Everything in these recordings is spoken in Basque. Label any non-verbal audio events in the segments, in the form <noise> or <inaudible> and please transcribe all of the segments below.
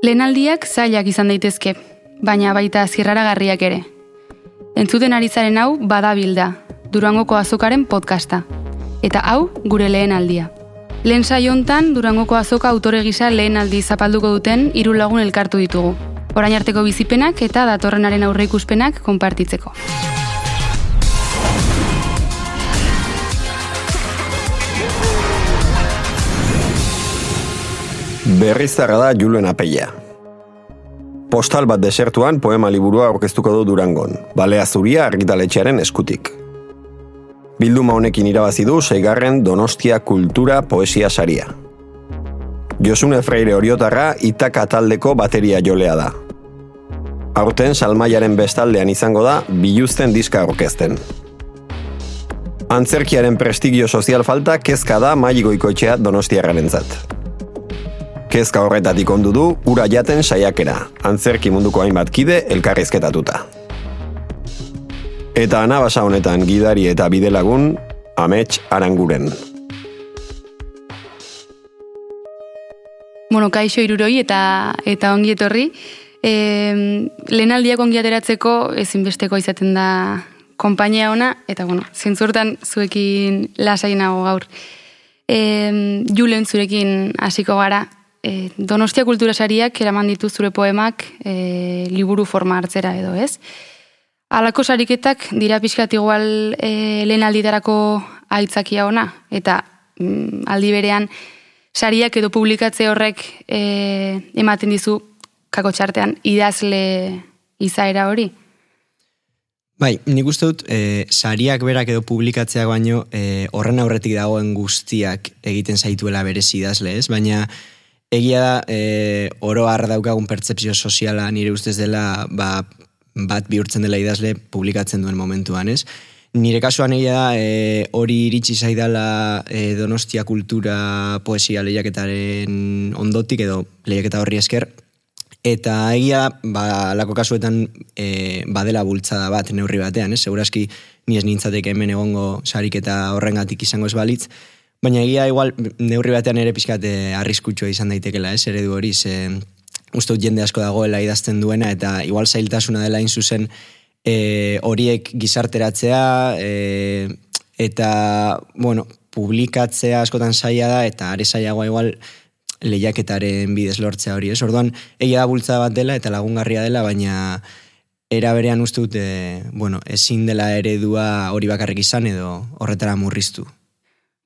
Lehenaldiak zailak izan daitezke, baina baita zirraragarriak ere. Entzuten ari zaren hau badabilda, Durangoko azokaren podcasta. Eta hau gure lehen aldia. Lehen saiontan Durangoko azoka autore gisa lehen aldi zapalduko duten hiru lagun elkartu ditugu. Orain arteko bizipenak eta datorrenaren aurreikuspenak konpartitzeko. Berriztarra da Julen Apeia. Postal bat desertuan poema liburua aurkeztuko du Durangon, balea zuria argitaletxearen eskutik. Bilduma honekin irabazi du seigarren Donostia Kultura Poesia Saria. Josune Freire Oriotarra itaka taldeko bateria jolea da. Aurten salmaiaren bestaldean izango da biluzten diska aurkezten. Antzerkiaren prestigio sozial falta kezka da maigoikoetxea Donostiarren entzat. Kezka horretatik ondu du, ura jaten saiakera, antzerki munduko hainbat kide elkarrizketatuta. Eta anabasa honetan gidari eta bidelagun, amets aranguren. Bueno, kaixo iruroi eta eta ongi etorri. E, lehenaldiak ongi ateratzeko ezinbesteko izaten da konpainia ona, eta bueno, zentzurtan zuekin lasainago gaur. E, Julen zurekin hasiko gara, e, Donostia Kultura Sariak eraman ditu zure poemak e, liburu forma hartzera edo, ez? Alako sariketak dira pixkat igual e, lehen alditarako aitzakia ona, eta mm, aldi berean sariak edo publikatze horrek e, ematen dizu kako txartean idazle izaera hori? Bai, nik uste dut, e, sariak berak edo publikatzeak baino, e, horren aurretik dagoen guztiak egiten zaituela berezi idazle, ez? Baina, Egia da, e, oro har daukagun pertsepzio soziala nire ustez dela ba, bat bihurtzen dela idazle publikatzen duen momentuan, ez? Nire kasuan egia da, e, hori iritsi zaidala e, donostia kultura poesia lehiaketaren ondotik edo lehiaketa horri esker, eta egia ba, lako kasuetan e, badela bultzada bat neurri batean, ez? Segurazki ni ez nintzatek hemen egongo sarik eta horrengatik izango ez balitz, Baina egia igual neurri batean ere pixkat eh, arriskutsua izan daitekela, ez, eredu hori, ze uste jende asko dagoela idazten duena, eta igual zailtasuna dela zuzen e, horiek gizarteratzea, e, eta, bueno, publikatzea askotan saia da, eta are saiagoa igual lehiaketaren bidez lortzea hori, ez? Orduan, egia da bultza bat dela, eta lagungarria dela, baina era berean uste dut, e, bueno, ezin dela eredua hori bakarrik izan, edo horretara murriztu.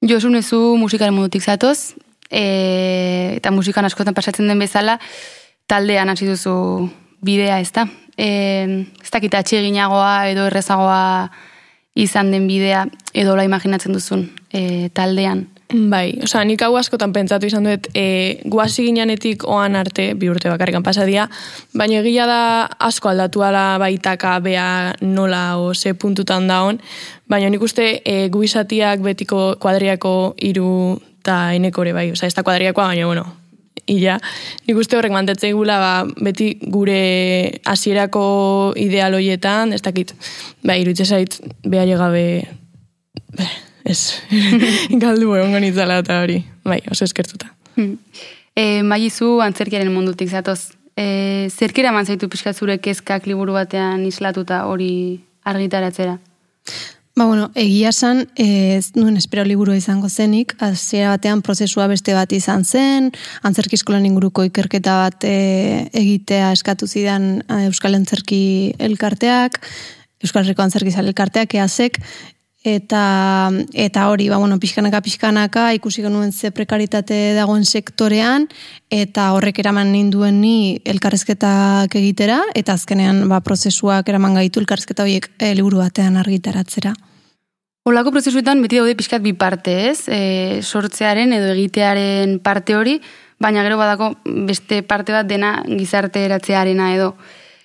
Josun ezu musikaren mundutik zatoz, e, eta musikan askotan pasatzen den bezala, taldean hasi duzu bidea, ez da? E, ez dakita atxeginagoa edo errezagoa izan den bidea, edo la imaginatzen duzun e, taldean. Bai, osea, nik hau askotan pentsatu izan dut, e, guazi ginenetik oan arte, bi urte bakarrikan pasadia, baina egia da asko aldatu ala baitaka bea nola o ze puntutan daun, baina nik uste e, guizatiak betiko kuadriako iru eta inekore bai, osea, ez da kuadriakoa, baina, bueno, ila, nik uste horrek mantetzei gula, ba, beti gure hasierako idealoietan, ez dakit, bai, irutzezait, beha llegabe, ez, <laughs> galdu egon gonitzala eta hori, bai, oso eskertuta. Hmm. E, Maizu antzerkiaren mundutik zatoz, e, zerkera mantzaitu pixka zure kezkak liburu batean islatuta hori argitaratzera? Ba, bueno, egia san, ez nuen espero liburu izango zenik, hasiera batean prozesua beste bat izan zen, antzerki eskolan inguruko ikerketa bat e, egitea eskatu zidan Euskal Antzerki elkarteak, Euskal Herriko Antzerki elkarteak eazek, eta eta hori ba bueno pixkanaka pixkanaka ikusi genuen ze prekaritate dagoen sektorean eta horrek eraman ninduen ni elkarrezketak egitera eta azkenean ba prozesuak eraman gaitu elkarrezketa horiek e, liburu batean argitaratzera Olako prozesuetan beti daude pixkat bi parte, ez? E, sortzearen edo egitearen parte hori, baina gero badako beste parte bat dena gizarte eratzearena edo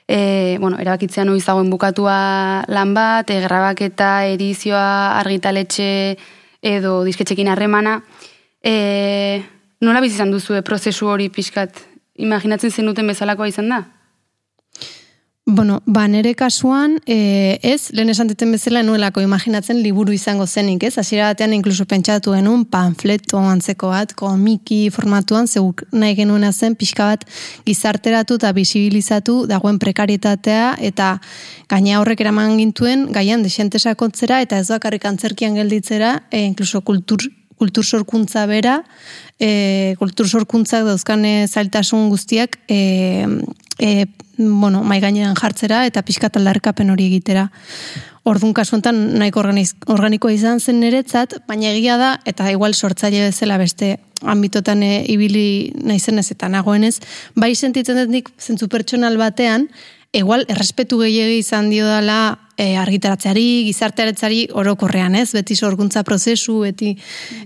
e, bueno, erabakitzea noiz dagoen bukatua lan bat, e, grabaketa, edizioa, argitaletxe edo disketxekin harremana. E, nola bizizan duzu prozesu hori pixkat? Imaginatzen zenuten bezalakoa izan da? Bueno, ba, nere kasuan, e, ez, lehen esan duten bezala nuelako imaginatzen liburu izango zenik, ez? Hasiera batean inkluso pentsatu genuen panfleto antzeko bat, komiki formatuan, zeuk nahi genuena zen pixka bat gizarteratu eta bisibilizatu dagoen prekarietatea eta gaina horrek eraman gintuen gaian desentesakotzera eta ez bakarrik antzerkian gelditzera, e, inkluso kultur kultur sorkuntza bera, e, kultur sorkuntzak dauzkan zailtasun guztiak e, e, bueno, mai gainean jartzera eta pixkat aldarrikapen hori egitera. Ordun kasu honetan nahiko organikoa izan zen niretzat, baina egia da eta igual sortzaile bezala beste ambitotan e, ibili naizenez eta nagoenez, bai sentitzen dut nik zentzu pertsonal batean, igual errespetu gehiegi izan dio dela e, argitaratzeari, gizartearetzari orokorrean, ez? Beti sorkuntza prozesu, beti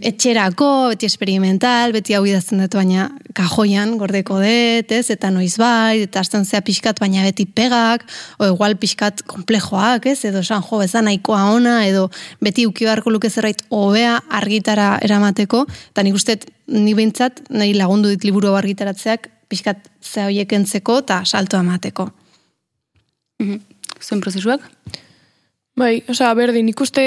etxerako, beti experimental, beti hau idazten dut, baina kajoian gordeko dut, ez? Eta noiz bai, eta azten zea pixkat, baina beti pegak, o igual pixkat komplejoak, ez? Edo san jo, bezan nahikoa ona, edo beti uki beharko luke zerbait hobea argitara eramateko, eta nik uste, ni behintzat, nahi lagundu dit liburu argitaratzeak, pixkat ze hoiek entzeko eta salto emateko. Mm Zuen prozesuak? Bai, osea, berdin, ikuste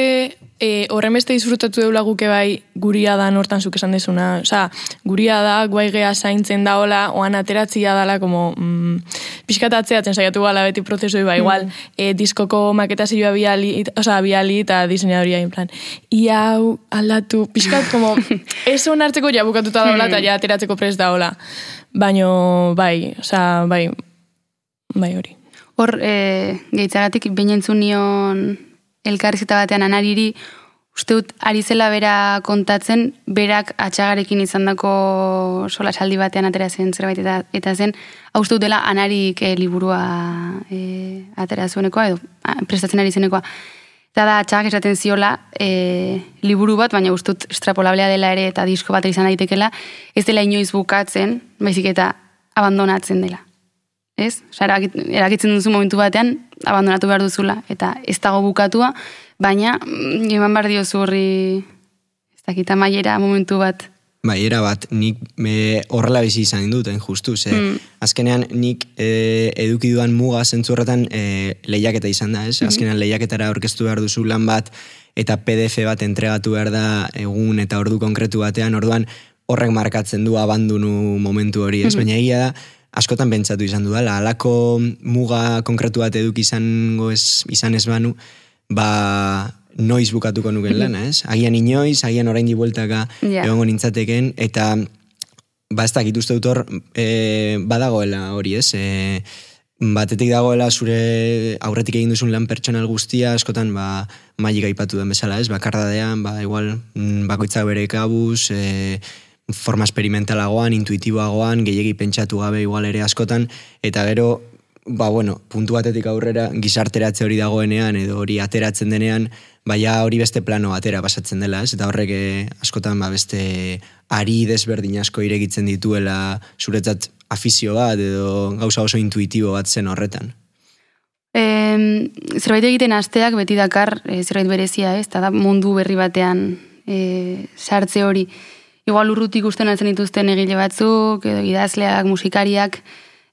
e, horren beste disfrutatu deula guke bai guria da nortan zuk esan desuna. Osea, guria da, guai gea zaintzen da hola, oan ateratzia dala, como, mm, pixkatatzeatzen saiatu gala beti prozesu, bai, igual, mm. e, diskoko maketa zioa biali, osea, biali eta diseinadoria in plan. Iau, aldatu, pixkat, como, <laughs> eso nartzeko ja bukatuta da hola, eta ja ateratzeko prest da hola. Baino, bai, osea, bai, bai hori. Hor, e, gehitzagatik, bainentzun nion elkarrizeta batean anariri, uste dut, ari zela bera kontatzen, berak atxagarekin izan dako sola saldi batean atera zen zerbait eta, eta zen, uste dut dela anarik e, liburua e, atera zuenekoa, edo prestatzen ari zenekoa. Eta da, atxagak esaten ziola, e, liburu bat, baina uste dut estrapolablea dela ere eta disko bat izan daitekela, ez dela inoiz bukatzen, baizik eta abandonatzen dela ez? Osa, erakitzen duzu momentu batean, abandonatu behar duzula, eta ez dago bukatua, baina, mm, eman behar dio zurri, ez dakita maiera momentu bat. Maiera bat, nik me horrela bizi izan induten, justu, ze, mm. azkenean nik e, eduki duan muga zentzurretan e, lehiaketa izan da, ez? Mm-hmm. Azkenean lehiaketara orkestu behar duzu lan bat, eta PDF bat entregatu behar da egun eta ordu konkretu batean, orduan horrek markatzen du abandunu momentu hori, ez? Mm Baina egia da, askotan pentsatu izan du dela, alako muga konkretu bat eduk izango ez, izan ez banu, ba noiz bukatuko nuken lana, ez? Agian inoiz, agian orain dibueltaka yeah. egongo nintzateken, eta ba ez dakit uste dut hor, e, badagoela hori, ez? E, batetik dagoela zure aurretik egin duzun lan pertsonal guztia, askotan ba maili gaipatu den bezala, ez? Bakardadean, ba igual mm, bakoitzak bere kabuz, e, forma experimentalagoan, intuitiboagoan, gehiegi pentsatu gabe igual ere askotan, eta gero, ba bueno, puntu batetik aurrera, gizarteratze hori dagoenean, edo hori ateratzen denean, baina hori beste plano atera pasatzen dela, ez? Eta horrek eh, askotan ba beste ari desberdin asko iregitzen dituela zuretzat afizio bat, edo gauza oso intuitibo bat zen horretan. E, zerbait egiten asteak beti dakar e, zerbait berezia, ez? Eta da mundu berri batean e, sartze hori igual urrutik usten altzen dituzten egile batzuk, edo idazleak, musikariak,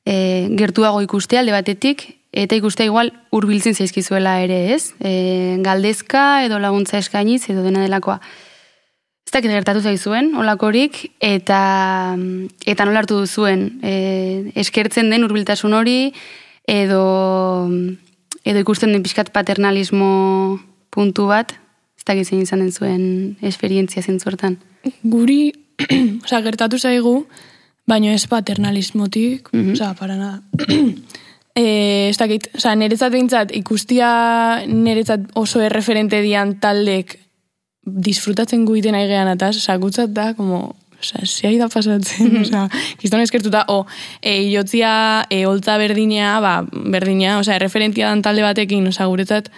e, gertuago ikustea alde batetik, eta ikustea igual hurbiltzen zaizkizuela ere ez, e, galdezka edo laguntza eskainiz edo dena delakoa. Ez dakit gertatu zaizuen, olakorik, eta, eta nola hartu duzuen, e, eskertzen den hurbiltasun hori, edo, edo ikusten den pixkat paternalismo puntu bat, ez dakit zein izan zuen esperientzia zentzuertan guri, <clears throat> oza, gertatu zaigu, baino ez paternalismotik, mm -hmm. oza, para nada. e, <clears throat> ez dakit, oza, niretzat bintzat, ikustia niretzat oso erreferente dian taldek disfrutatzen guiten aigean ataz, oza, gutzat da, como, oza, zea da pasatzen, mm -hmm. oza, kiston eskertuta, o, e, iotzia, e, oltza berdinea, ba, berdinea, oza, erreferentia dan talde batekin, oza, guretzat,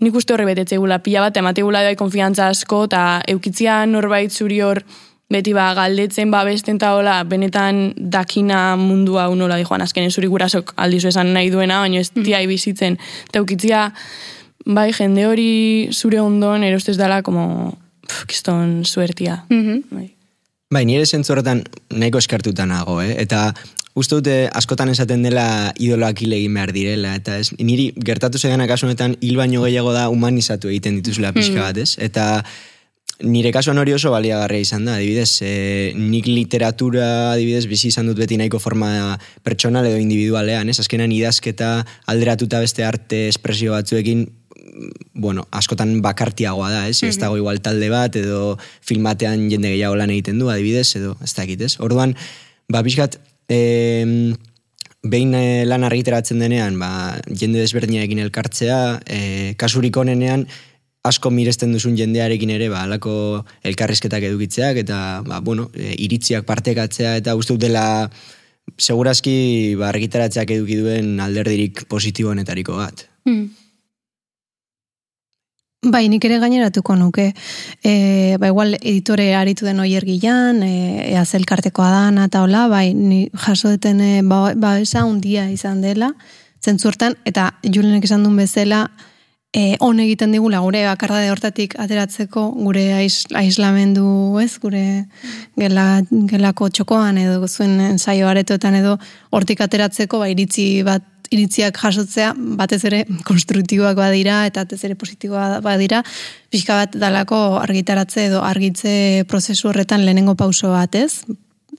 nik uste horre betetze gula, pila bat, emate gula da konfiantza asko, eta eukitzia norbait zuri hor, beti ba, galdetzen ba besten eta hola, benetan dakina mundua unola di joan, azkenen zuri gurasok aldizu esan nahi duena, baina ez mm. bizitzen. Eta eukitzia, bai, jende hori zure ondoan, erostez dela, como, pff, kiston suertia. Mm -hmm. bai. Bai, nire zentzorretan nahiko eskartuta nago, eh? eta uste dute askotan esaten dela idoloak hil egin behar direla, eta ez, niri gertatu zegana kasu honetan hil baino gehiago da humanizatu egiten dituzula pixka bat, ez? Eta nire kasuan hori oso baliagarria izan da, adibidez, e, nik literatura, adibidez, bizi izan dut beti nahiko forma pertsonal edo individualean, ez? Azkenan idazketa alderatuta beste arte espresio batzuekin bueno, askotan bakartiagoa da, ez? Ez dago igual talde bat, edo filmatean jende gehiago lan egiten du, adibidez, edo ez dakit, ez? Orduan, ba, bizkat, e, behin eh, lan argiteratzen denean, ba, jende desberdinekin elkartzea, e, kasurik onenean, asko miresten duzun jendearekin ere, ba, alako elkarrizketak edukitzeak, eta, ba, bueno, e, iritziak partekatzea, eta uste dela, segurazki, ba, argiteratzeak eduki duen alderdirik positibonetariko bat. Hmm. Bai, nik ere gaineratuko nuke. E, ba, igual editore aritu den oier gilan, e, ea zelkartekoa da, eta hola, bai, ni jaso deten, e, ba, ba, esa undia izan dela, zentzurtan, eta julenek esan duen bezala, e, on egiten digula gure bakarra de hortatik ateratzeko, gure aiz, aizlamendu, ez, gure gela, gelako txokoan edo zuen ensaio aretoetan edo hortik ateratzeko, ba, iritzi bat iritziak jasotzea batez ere konstruktiboak badira eta batez ere positiboa badira, pixka bat dalako argitaratze edo argitze prozesu horretan lehenengo pauso bat, ez?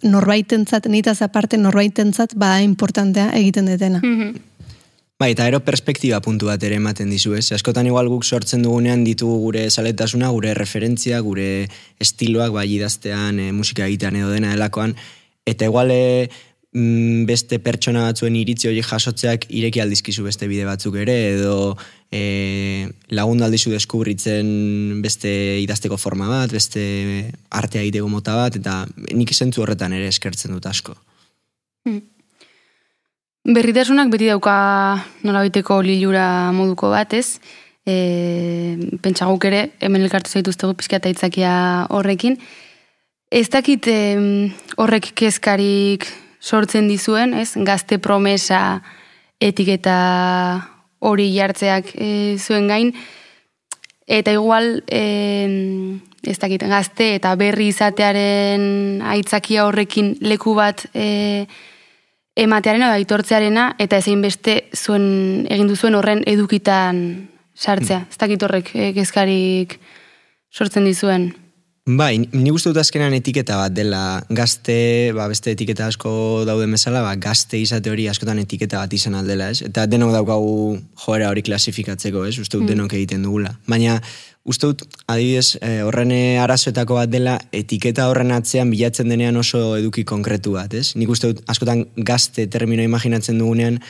Norbaitentzat, nitaz aparte norbaitentzat bada importantea egiten detena. Mhm. Bai, eta ero perspektiba puntu bat ere ematen dizu, ez? Askotan igual guk sortzen dugunean ditugu gure saletasuna, gure referentzia, gure estiloak, bai idaztean, e, musika egitean edo dena delakoan, eta igual e, mm, beste pertsona batzuen iritzi hori jasotzeak ireki aldizkizu beste bide batzuk ere, edo e, lagundu aldizu deskubritzen beste idazteko forma bat, beste artea egiteko mota bat, eta nik zentzu horretan ere eskertzen dut asko. Hmm. Berritasunak beti dauka nolabiteko lilura moduko bat, ez? E, pentsa guk ere, hemen elkartu zaituztegu pizka eta itzakia horrekin. Ez dakit horrek kezkarik sortzen dizuen, ez? Gazte promesa etiketa hori jartzeak e, zuen gain. Eta igual, e, ez dakit, gazte eta berri izatearen aitzakia horrekin leku bat e, ematearena da aitortzearena eta ezein beste zuen egin duzuen horren edukitan sartzea. Ez dakit horrek e, kezkarik sortzen dizuen. Bai, ni gustu dut azkenan etiketa bat dela gazte, ba, beste etiketa asko daude bezala, ba, gazte izate hori askotan etiketa bat izan aldela, ez? Eta denok daukagu joera hori klasifikatzeko, ez? Uste dut Mm. denok egiten dugula. Baina, uste dut, adibidez, eh, horren arazoetako bat dela etiketa horren atzean bilatzen denean oso eduki konkretu bat, ez? Nik uste dut askotan gazte termino imaginatzen dugunean,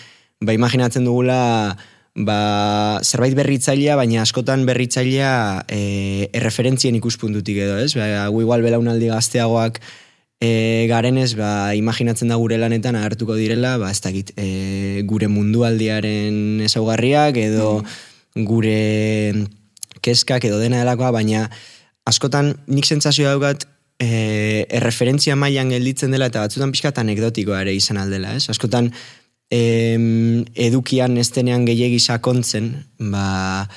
ba, imaginatzen dugula ba, zerbait berritzailea, baina askotan berritzailea e, erreferentzien ikuspuntutik edo, ez? Ba, gu igual belaunaldi gazteagoak e, garenez, ba, imaginatzen da gure lanetan agertuko direla, ba, ez dakit, e, gure mundualdiaren ezaugarriak edo gure keskak edo dena delakoa, baina askotan nik sentsazio daukat e, erreferentzia mailan gelditzen dela eta batzutan pixkat anekdotikoa ere izan aldela, ez? Askotan em, edukian ez denean gehiegi sakontzen, ba,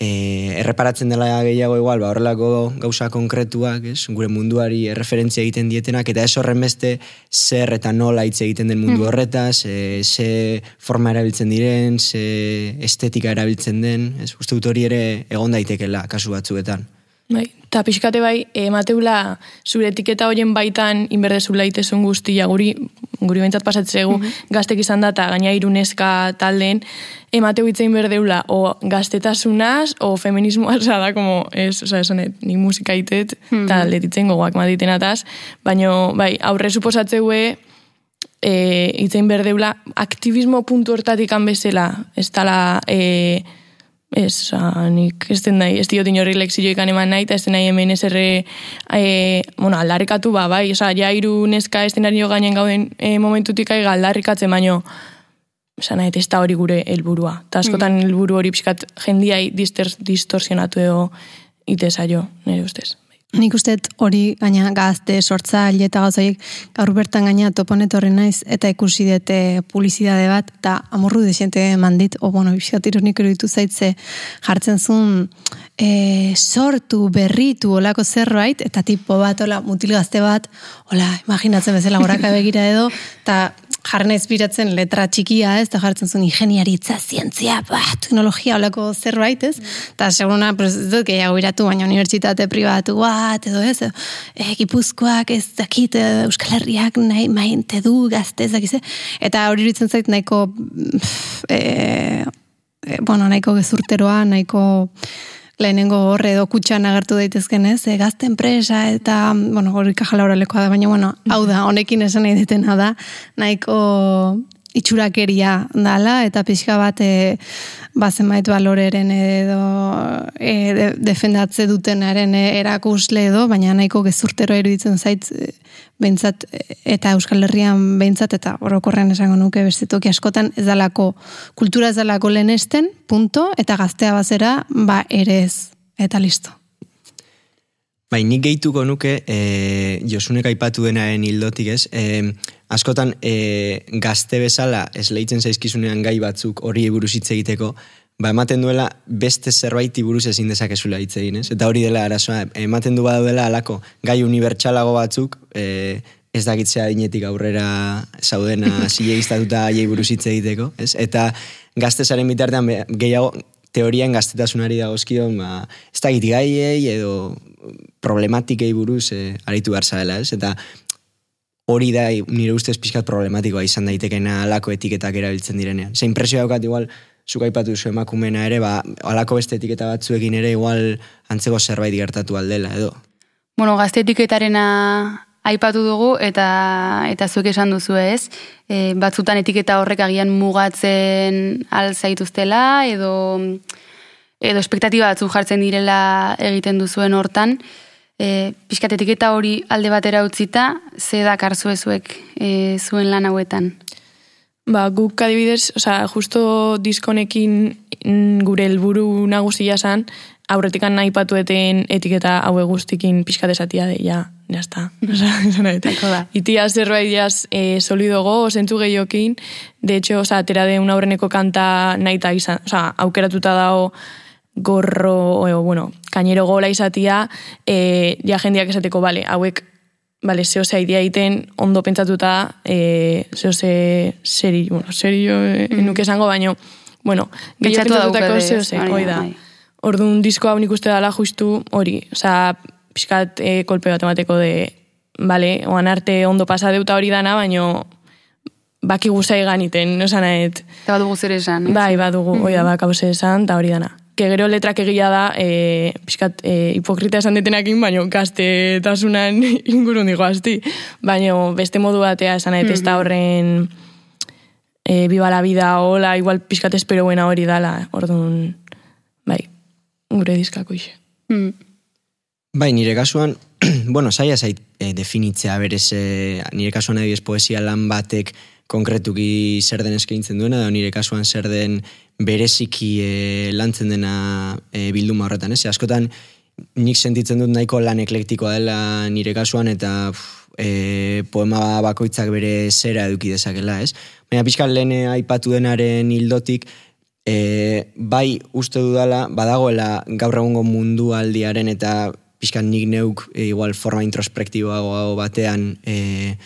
e, erreparatzen dela gehiago igual, ba, horrelako gauza konkretuak, ez? gure munduari erreferentzia egiten dietenak, eta ez horren beste zer eta nola hitz egiten den mundu horretaz, e, ze forma erabiltzen diren, ze estetika erabiltzen den, ez? Uste dut hori ere egon daitekela kasu batzuetan. Bai, eta pixkate bai, emateula zure etiketa horien baitan inberdezula itezun guztia, guri, guri bentsat pasatzegu, gaztek izan da eta gaina iruneska taldeen, emateu itzein berdeula, o gaztetasunaz, o feminismoaz, <laughs> da, como, ez, oza, esanet, ni musika itet, eta mm letitzen gogoak maditen ataz, baina, bai, aurre suposatzeue, e, itzein berdeula, aktivismo puntu hortatik bezala, ez tala, e, Ez, oza, nik ez den nahi, ez diot inorri lexioikan eman nahi, eta ez den nahi hemen ez erre, e, bueno, aldarrikatu ba, bai, oza, ja iru neska estenario gainen gauden e, momentutik aiga aldarrikatzen, baino, oza, nahi, ez da hori gure helburua. Eta askotan helburu hori pixkat jendiai distor, distorsionatu edo itezaio, nire ustez. Nik uste hori gaina gazte sortza eta gauzaiek gaur bertan gaina toponet horri naiz eta ikusi dute publizidade bat eta amorru desiente mandit, o bueno, bizkat ironik eruditu zaitze jartzen zuen e, sortu, berritu, olako zerbait, eta tipo bat, ola, mutil gazte bat, ola, imaginatzen bezala goraka begira edo, eta jarren biratzen letra txikia, ez, eta jartzen zuen ingeniaritza, zientzia, ba, teknologia, olako zerbait, ez? Eta seguruna, pues, ez dut, gehiago iratu, baina unibertsitate pribatu bat, edo ez, e, gipuzkoak ez dakit, e, Euskal Herriak nahi mainte du, gazte, ez dakize, eta hori iritzen zait nahiko, e, e, bueno, nahiko gezurteroa, nahiko lehenengo horre edo kutxan agertu daitezken ez, e, gazte enpresa eta, bueno, hori kajala horrelekoa da, baina, bueno, hau da, honekin esan nahi detena da, nahiko itxurakeria dala, eta pixka bat e, bazenbait baloreren edo e, defendatze dutenaren erakusle edo, baina nahiko gezurtero eruditzen zait e, behintzat, eta Euskal Herrian behintzat, eta orokorrean esango nuke bestituki askotan, ez dalako, kultura ez dalako lehenesten, punto, eta gaztea bazera, ba ere ez, eta listo. Bai, nik gehituko nuke, e, Josunek aipatu denaren hildotik ez, e, askotan e, gazte bezala esleitzen zaizkizunean gai batzuk hori buruz hitz egiteko, ba, ematen duela beste zerbait buruz ezin dezakezula hitz egin, ez? Eta hori dela arazoa, ematen du badaudela alako gai unibertsalago batzuk, e, ez dakitzea dinetik aurrera zaudena <laughs> zilegiztatuta aiei buruz hitz egiteko, ez? Eta gaztezaren bitartean gehiago teorian gaztetasunari dagozkion, ba, ez da gaiei edo problematikei buruz e, aritu behar zaela, ez? Eta hori da nire ustez pixkat problematikoa izan daitekena alako etiketak erabiltzen direnean. Ze impresio daukat igual, zuk aipatu zu emakumena ere, ba, alako beste etiketa batzuekin ere igual antzego zerbait gertatu aldela, edo? Bueno, gazte etiketarena aipatu dugu eta eta zuek esan duzu ez, e, batzutan etiketa horrek agian mugatzen alzaituztela edo edo espektatiba batzu jartzen direla egiten duzuen hortan, e, pixkat etiketa hori alde batera utzita, ze dakar zuezuek e, zuen lan hauetan? Ba, guk adibidez, oza, justo diskonekin gure helburu nagusia san, aurretikan nahi patueten etiketa haue guztikin pixkat esatia de, ja, ya está. <laughs> Osa, Itia zerbait jaz e, solidogo, zentzu gehiokin, de hecho, oza, atera de un aurreneko kanta nahi ta izan, oza, aukeratuta dago, gorro, o, bueno, kainero gola izatia, e, ja jendeak esateko, bale, hauek, bale, zeo ze idea iten, ondo pentsatuta, e, zeo ze seri, bueno, seri jo, e, mm. nuke esango, baino, bueno, gehiatu pentsatutako zeo ze, hoi da. Bai. Orduan disko hau nik uste dala justu hori, oza, pixkat e, kolpe bat emateko de, bale, oan arte ondo pasa deuta hori dana, baino, baki guzai ganiten, no esan Eta badugu zer esan. Bai, badugu, mm -hmm. oida, baka esan, eta hori dana que gero letrak egia da, e, pixkat, e, hipokrita esan detenakin, baina gazte tasunan <laughs> ingurun digo azti. Baina beste modu batea esan mm -hmm. horren e, biba la vida hola, igual pixkat espero buena hori dala, orduan, bai, gure dizkako ise. Mm. Bai, nire kasuan, <clears throat> bueno, saia zait e, definitzea berez, e, nire kasuan adibidez poesia lan batek konkretuki zer den eskaintzen duena, da nire kasuan zer den bereziki e, lantzen dena e, bilduma horretan, ez? Askotan nik sentitzen dut nahiko lan eklektikoa dela nire kasuan eta e, poema bakoitzak bere zera eduki dezakela, ez? Baina pixkan lehen aipatu denaren hildotik, e, bai uste dudala, badagoela gaur egungo mundu aldiaren eta pixkan nik neuk e, igual forma introspektiboago batean e,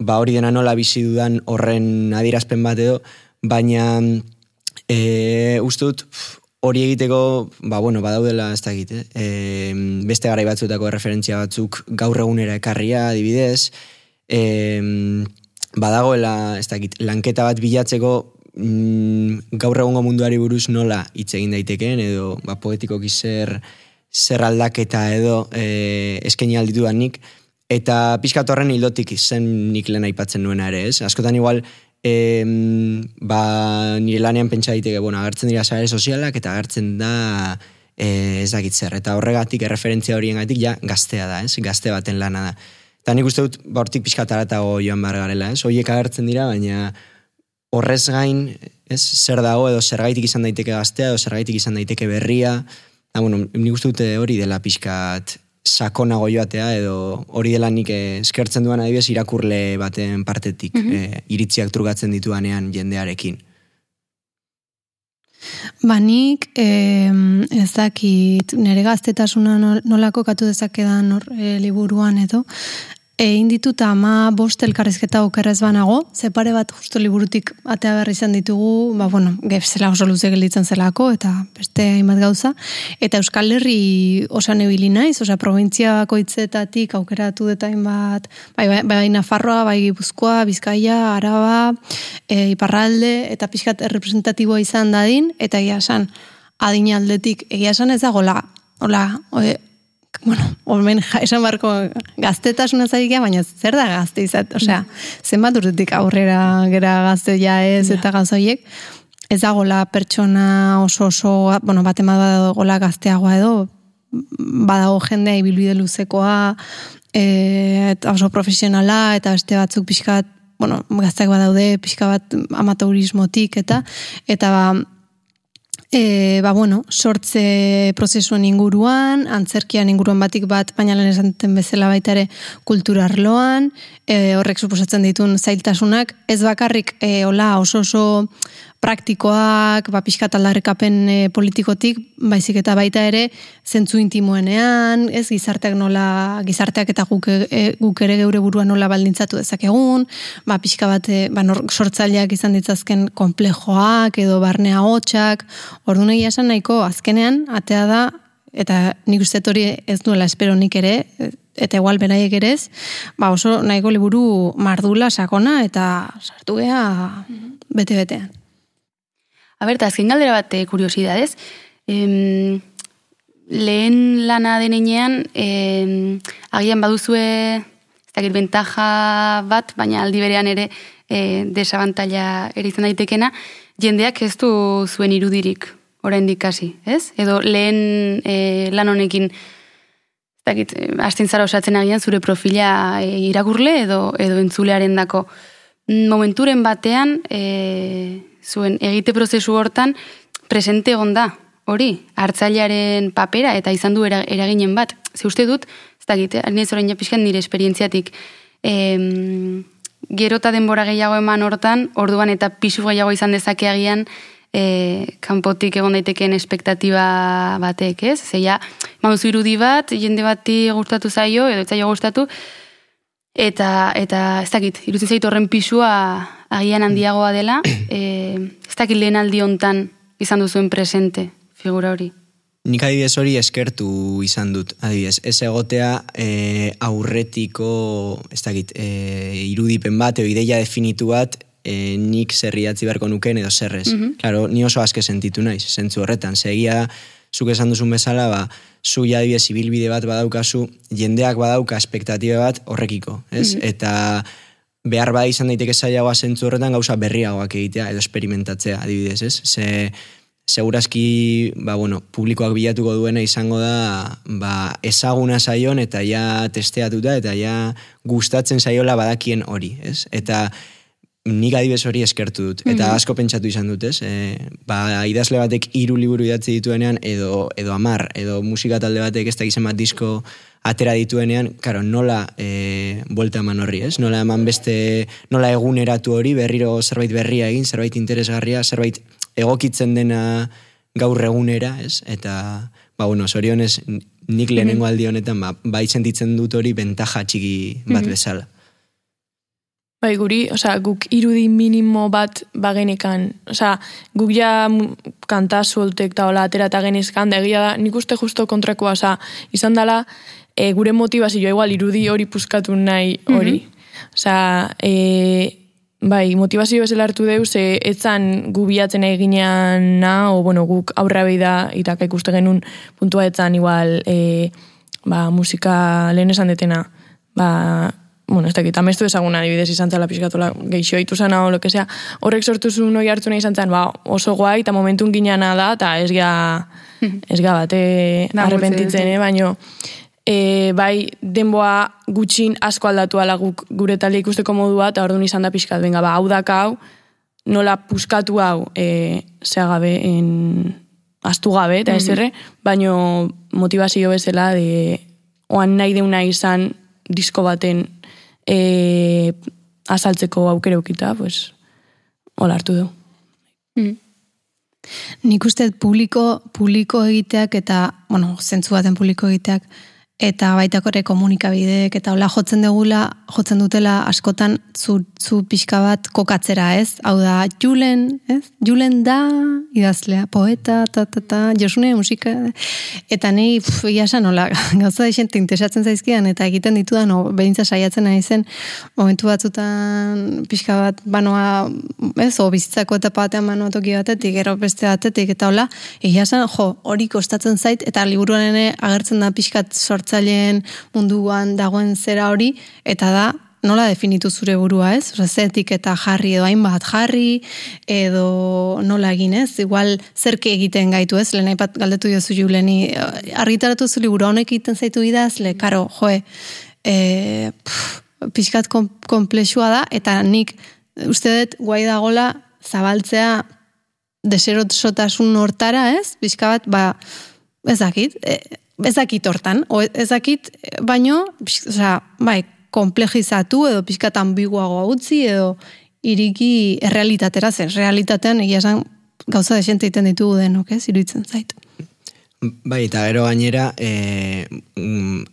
ba hori dena nola bizi dudan horren adirazpen bat edo, baina e, uste dut hori egiteko, ba bueno, badaudela ez da egite, e, beste garai batzuetako referentzia batzuk gaur egunera ekarria adibidez, e, badagoela ez da egite, lanketa bat bilatzeko mm, gaur egungo munduari buruz nola hitz egin daitekeen edo ba, poetiko zer, zer aldaketa edo e, eskaini alditu nik, Eta pixkat horren hildotik zen nik lehen aipatzen nuena ere, ez? Askotan igual, e, ba, nire lanean pentsa diteke, bueno, agertzen dira sare sozialak, eta agertzen da e, ez dakit zer. Eta horregatik, erreferentzia horien gatik, ja, gaztea da, ez? Gazte baten lana da. Eta nik uste dut, ba, hortik pixkat aratago joan behar garela, ez? Hoiek agertzen dira, baina horrez gain, ez? Zer dago, edo zergaitik izan daiteke gaztea, edo zergaitik izan daiteke berria. Da, bueno, nik uste dute hori dela pixkat sakonago joatea edo hori dela nik eskertzen duan adibidez irakurle baten partetik mm iritziak trugatzen dituanean jendearekin. Ba nik e, ez dakit nire gaztetasuna nolako katu dezakedan hor e, liburuan edo egin ditut ama bost elkarrezketa okerrez banago, ze pare bat justo liburutik atea berri izan ditugu, ba, bueno, zela oso luze gelditzen zelako, eta beste hainbat gauza. Eta Euskal Herri osan ebili naiz, osea, provintzia bakoitzetatik aukeratu deta hainbat, bai, bai, bai Nafarroa, bai Gipuzkoa, Bizkaia, Araba, e, Iparralde, eta pixkat representatiboa izan dadin, eta egia esan, adinaldetik, egia esan ez dagoela, hola, bueno, ormen esan barko gaztetasuna zaikia, baina zer da gazte izat, osea, zenbat urtetik aurrera gera gazte ja ez eta gazoiek, ez dagoela pertsona oso oso, bueno, bat ema badagoela gazteagoa edo, badago jendea ibilbide luzekoa, e, eta oso profesionala, eta beste batzuk pixka bat, bueno, gazteak badaude, pixka bat amateurismotik, eta, eta ba, E, ba, bueno, sortze prozesuen inguruan, antzerkian inguruan batik bat, baina lehen esan bezala baita ere kulturarloan, e, horrek suposatzen ditun zailtasunak, ez bakarrik e, ola oso oso praktikoak, ba, pixka taldarrekapen e, politikotik, baizik eta baita ere, zentzu intimoenean, ez gizarteak nola, gizarteak eta guk, e, guk ere geure burua nola baldintzatu dezakegun, ba, pixka bat, e, ba, nor, sortzaileak izan ditzazken komplejoak, edo barnea hotxak, ordu egia esan nahiko, azkenean, atea da, eta nik uste hori ez duela espero nik ere, eta igual beraiek ere ez, ba oso nahiko liburu mardula sakona eta sartu gea bete-betean. A ber, azken galdera bat eh, kuriosidadez, em, lehen lana denean, em, agian baduzue, ez dakit bentaja bat, baina aldi berean ere e, desabantalla ere izan daitekena, jendeak ez du zuen irudirik oraindik hasi, ez? Edo lehen e, lan honekin, ez dakit, hastin zara osatzen agian zure profila e, irakurle edo, edo entzulearen dako. Momenturen batean, e, zuen egite prozesu hortan presente egon da, hori, hartzailearen papera eta izan du eraginen bat. Ze uste dut, ez da gite, zorain japiskan nire esperientziatik, em, gerota denbora gehiago eman hortan, orduan eta pisu gehiago izan dezakeagian, e, kanpotik egon daiteken espektatiba batek, ez? Zeia, mamuzu irudi bat, jende bati gustatu zaio, edo zaio gustatu, eta, eta ez dakit, irutzen zaitu horren pisua agian handiagoa dela, e, <clears throat> ez dakit lehen aldi hontan izan duzuen presente figura hori. Nik adibidez hori eskertu izan dut, adibidez. Ez egotea e, aurretiko, ez dakit, e, irudipen bat, edo ideia definitu bat, e, nik zerriatzi beharko nuken edo zerrez. Mm Claro, ni oso aske sentitu naiz, zentzu horretan. Segia, zuk esan duzun bezala, ba, zu jadibidez ibilbide bat badaukazu, jendeak badauka espektatiba bat horrekiko, ez? Mhm. Eta behar bada izan daiteke zailagoa zentzu horretan gauza berriagoak egitea edo esperimentatzea, adibidez, ez? Ze, segurazki, ba, bueno, publikoak bilatuko duena izango da, ba, ezaguna zaion eta ja testeatuta eta ja gustatzen zaiola badakien hori, ez? Eta nik adibez hori eskertu dut, eta mm asko pentsatu izan dut, ez? E, ba, idazle batek hiru liburu idatzi dituenean, edo, edo amar, edo musika talde batek ez da gizan bat disko atera dituenean, karo, nola e, buelta eman horri, ez? Nola eman beste, nola eguneratu hori, berriro zerbait berria egin, zerbait interesgarria, zerbait egokitzen dena gaur egunera, ez? Eta, ba, bueno, zorionez, nik lehenengo aldi honetan, ba, bai sentitzen dut hori bentaja txiki bat bezala. Bai, guri, osea, guk irudi minimo bat bagenekan, osea, guk ja kanta sueltek eta hola atera eta genizkan, da egia da, nik uste justo kontrakoa, osea, izan dela, e, gure motivazioa igual irudi hori puskatu nahi hori. Mm Osea, e, bai, motivazio bezala hartu deuz, ze etzan gu biatzen eginean na, o bueno, guk aurra behi da, itaka ikuste genuen puntua etzan igual, e, ba, musika lehen esan detena, ba, bueno, ez dakit, amestu ezaguna adibidez izan zela pixkatola geixo haitu zana o lo que sea, horrek sortu zuen hori hartu nahi izan zen, ba, oso guai, eta momentun ginana da, eta ez ga, ez ga bate arrepentitzen, eh, baino, e, bai denboa gutxin asko aldatu ala guk gure talde ikusteko modua eta orduan izan da pixkat, benga, ba, hau dakau, nola puskatu hau e, gabe en, astu gabe, eta mm -hmm. ezerre, baino motivazio bezala de oan nahi deuna izan disko baten e, azaltzeko aukere ukita, pues, hola hartu du. Mm. Nik uste publiko, publiko egiteak eta, bueno, zentzu baten publiko egiteak, eta baitakore komunikabideek eta hola jotzen degula, jotzen dutela askotan zu, zu pixka bat kokatzera, ez? Hau da, Julen, ez? Julen da, idazlea, poeta, ta, ta, ta, josune musika, eta ni, pff, iasan, hola, <laughs> gauza da xente interesatzen zaizkidan, eta egiten ditu da, no, behintza saiatzen nahi zen, momentu batzutan pixka bat, banoa, ez, o bizitzako eta batean banoa toki batetik, gero beste batetik, eta hola, iasan, jo, hori kostatzen zait, eta liburuan agertzen da pixkat sort sortzaileen munduan dagoen zera hori, eta da, nola definitu zure burua, ez? Zetik eta jarri edo hainbat jarri, edo nola egin, ez? Igual, zerke egiten gaitu, ez? Lehen aipat galdetu jozu juleni, argitaratu zu liburu honek egiten zaitu idazle, karo, joe, e, pff, pixkat komplexua da, eta nik, uste dut, guai dagola, zabaltzea, deserotasun hortara, ez? Pixka bat, ba, ezakit, e, ezakit hortan, o ezakit baino, osea, bai, komplejizatu edo pixkat ambiguago utzi edo iriki errealitatera zen. Realitatean egia esan gauza de xente iten ditugu denok, ez, iruditzen zait. Bai, eta gero gainera, e, mm,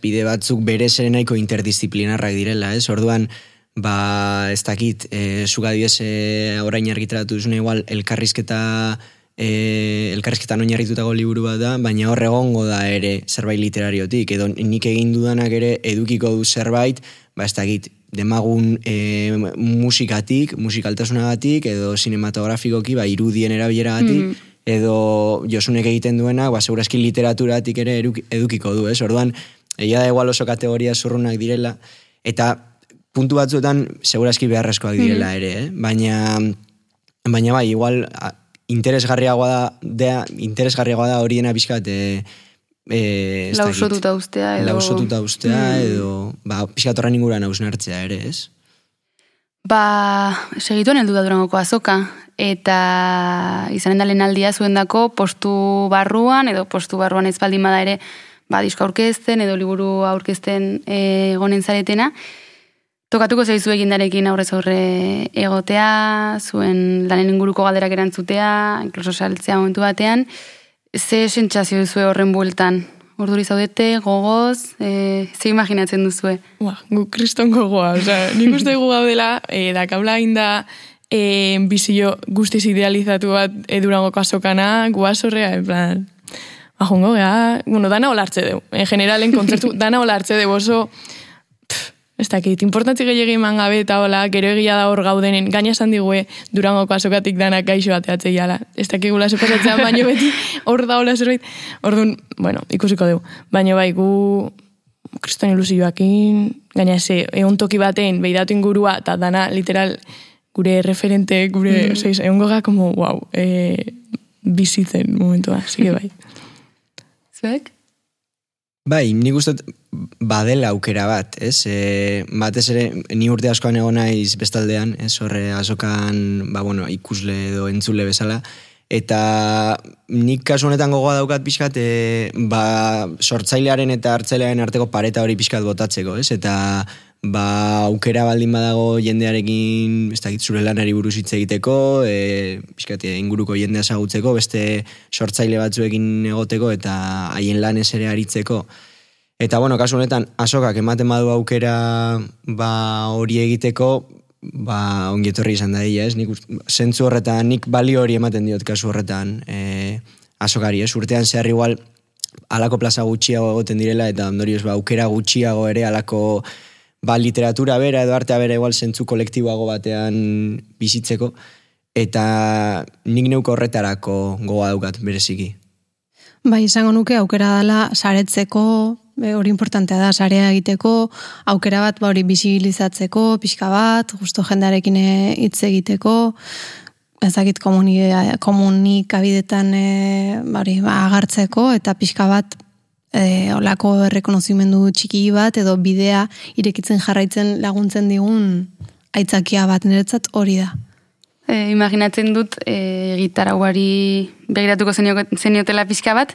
pide batzuk bere serenaiko interdisciplinarrak direla, ez? Orduan, ba, ez dakit, e, zugadioz e, orain argitaratu duzune igual, elkarrizketa e, elkarrizketan oinarritutago liburu bat da, baina hor egongo da ere zerbait literariotik, edo nik egin dudanak ere edukiko du zerbait, ba ez dakit, demagun e, musikatik, musikaltasunagatik, edo sinematografikoki, ba irudien erabileragatik, mm. edo josunek egiten duenak, ba segurazki literaturatik ere edukiko du, ez? Orduan, egia da igual oso kategoria zurrunak direla, eta puntu batzuetan segurazki beharrezkoak direla mm. ere, eh? baina baina bai, igual interesgarriagoa da, da interesgarriagoa da horiena bizkat e, e, lausotuta ustea edo lausotuta ustea mm. edo ba pizkat horren inguruan ausnartzea ere, ez? Ba, segituen heldu da durangoko azoka eta izanen da lehenaldia zuendako postu barruan edo postu barruan ez baldin bada ere ba, disko aurkezten edo liburu aurkezten eh, egonen zaretena Tokatuko zaizu egindarekin aurrez aurre egotea, zuen lanen inguruko galderak erantzutea, inkluso saltzea momentu batean. Ze sentsazio duzu horren bueltan? Orduri zaudete, gogoz, e, ze imaginatzen duzue? Ba, gu kriston gogoa, oza, nik uste gu gaudela, e, da kabla inda, e, bizio guztiz idealizatu bat edurango kasokana, guazorrea, en plan, ba, jongo, bueno, dana olartze deu, en generalen kontzertu, dana olartze deu oso, Ez dakit, importantzi gehiagin man gabe eta hola, gero egia da hor gaudenen, gaina esan digue durangoko azokatik danak gaixo bateatze jala. Ez dakit gula sepasatzean, baino <laughs> beti hor da hola zerbait. Orduan, bueno, ikusiko dugu. Baina bai, gu kriston ilusioakin, gaina ze, egon toki baten, behidatu ingurua, eta dana literal gure referente, gure, mm. ozeiz, egon goga, como, wow, e, bizitzen momentua, zige bai. Zuek? Bai, nik uste badela aukera bat, ez? E, batez ere, ni urte askoan egon naiz bestaldean, ez? Horre, azokan, ba, bueno, ikusle edo entzule bezala. Eta nik kasu honetan gogoa daukat pixkat, e, ba, sortzailearen eta hartzailearen arteko pareta hori pixkat botatzeko, ez? Eta ba, aukera baldin badago jendearekin, ez dakit zure lanari buruz hitz egiteko, e, pixkat, e, inguruko jendea zagutzeko, beste sortzaile batzuekin egoteko eta haien lanez ere aritzeko. Eta, bueno, kasu honetan, asokak ematen badu aukera ba, hori egiteko, ba, ongietorri izan da dira, ez? Nik, zentzu horretan, nik balio hori ematen diot kasu horretan e, asokari, ez? Urtean zehar igual, alako plaza gutxiago egoten direla, eta ondorioz, ba, aukera gutxiago ere, alako ba, literatura bera edo artea bera igual zentzu kolektiboago batean bizitzeko, eta nik neuko horretarako goga daukat bereziki. Bai, izango nuke aukera dela saretzeko, hori importantea da, sarea egiteko, aukera bat ba, hori bisibilizatzeko, pixka bat, justo jendarekin hitz egiteko, ezagit komunikabidetan e, bari, ba, agartzeko, eta pixka bat e, olako errekonozimendu txiki bat edo bidea irekitzen jarraitzen laguntzen digun aitzakia bat niretzat hori da. E, imaginatzen dut e, gitarra guari begiratuko zeniotela pixka bat,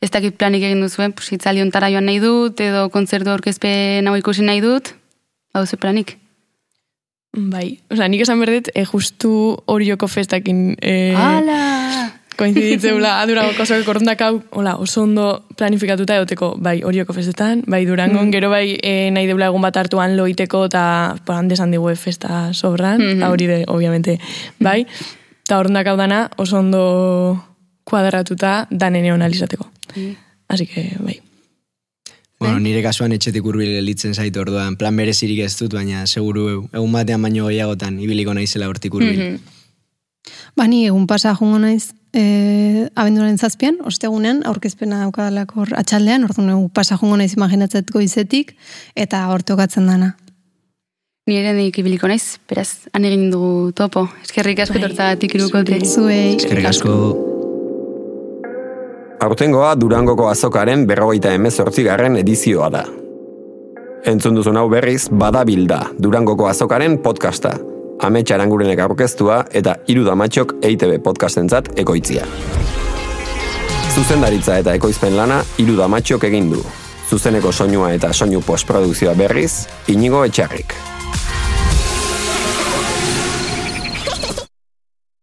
ez dakit planik egin duzuen, pues, itzali ontara joan nahi dut, edo kontzertu aurkezpen hau ikusi nahi dut, hau ze planik? Bai, oza, nik esan berdet, e, justu hori joko festakin... E, Ala! Koinziditzeula <laughs> Durango kosok korrondak hau, hola, oso ondo planifikatuta egoteko, bai, horioko festetan, bai, Durangon, mm. gero bai, e, nahi deula egun bat hartuan loiteko, eta, por desan digu festa sobran, mm -hmm. hori de, obviamente, bai, eta horrendak hau dana, oso ondo kuadratuta danen egon alizateko. Mm. Así que, bai. Bueno, nire kasuan etxetik urbil elitzen zaitu orduan, plan berezirik ez dut, baina seguru egun batean baino gehiagotan ibiliko naizela hortik urbil. Mm -hmm. Bani, egun pasa jungo naiz, e, abenduraren zazpian, ostegunean, aurkezpena daukadalako atxaldean, orduan egun pasa jungo naiz imaginatzet goizetik, eta hortokatzen dana. Ni ere nik ibiliko naiz, beraz, han egin dugu topo. Eskerrik asko bai. tortzatik irukote. Zuei. Eskerrik asko. Aurtengoa Durangoko azokaren berrogeita emezortzi garren edizioa da. Entzun duzun hau berriz, badabilda Durangoko azokaren podcasta. Hame txarangurenek aurkeztua eta iru damatxok EITB podcastentzat ekoitzia. Zuzendaritza eta ekoizpen lana iru damatxok egin du. Zuzeneko soinua eta soinu postprodukzioa berriz, inigo etxarrik.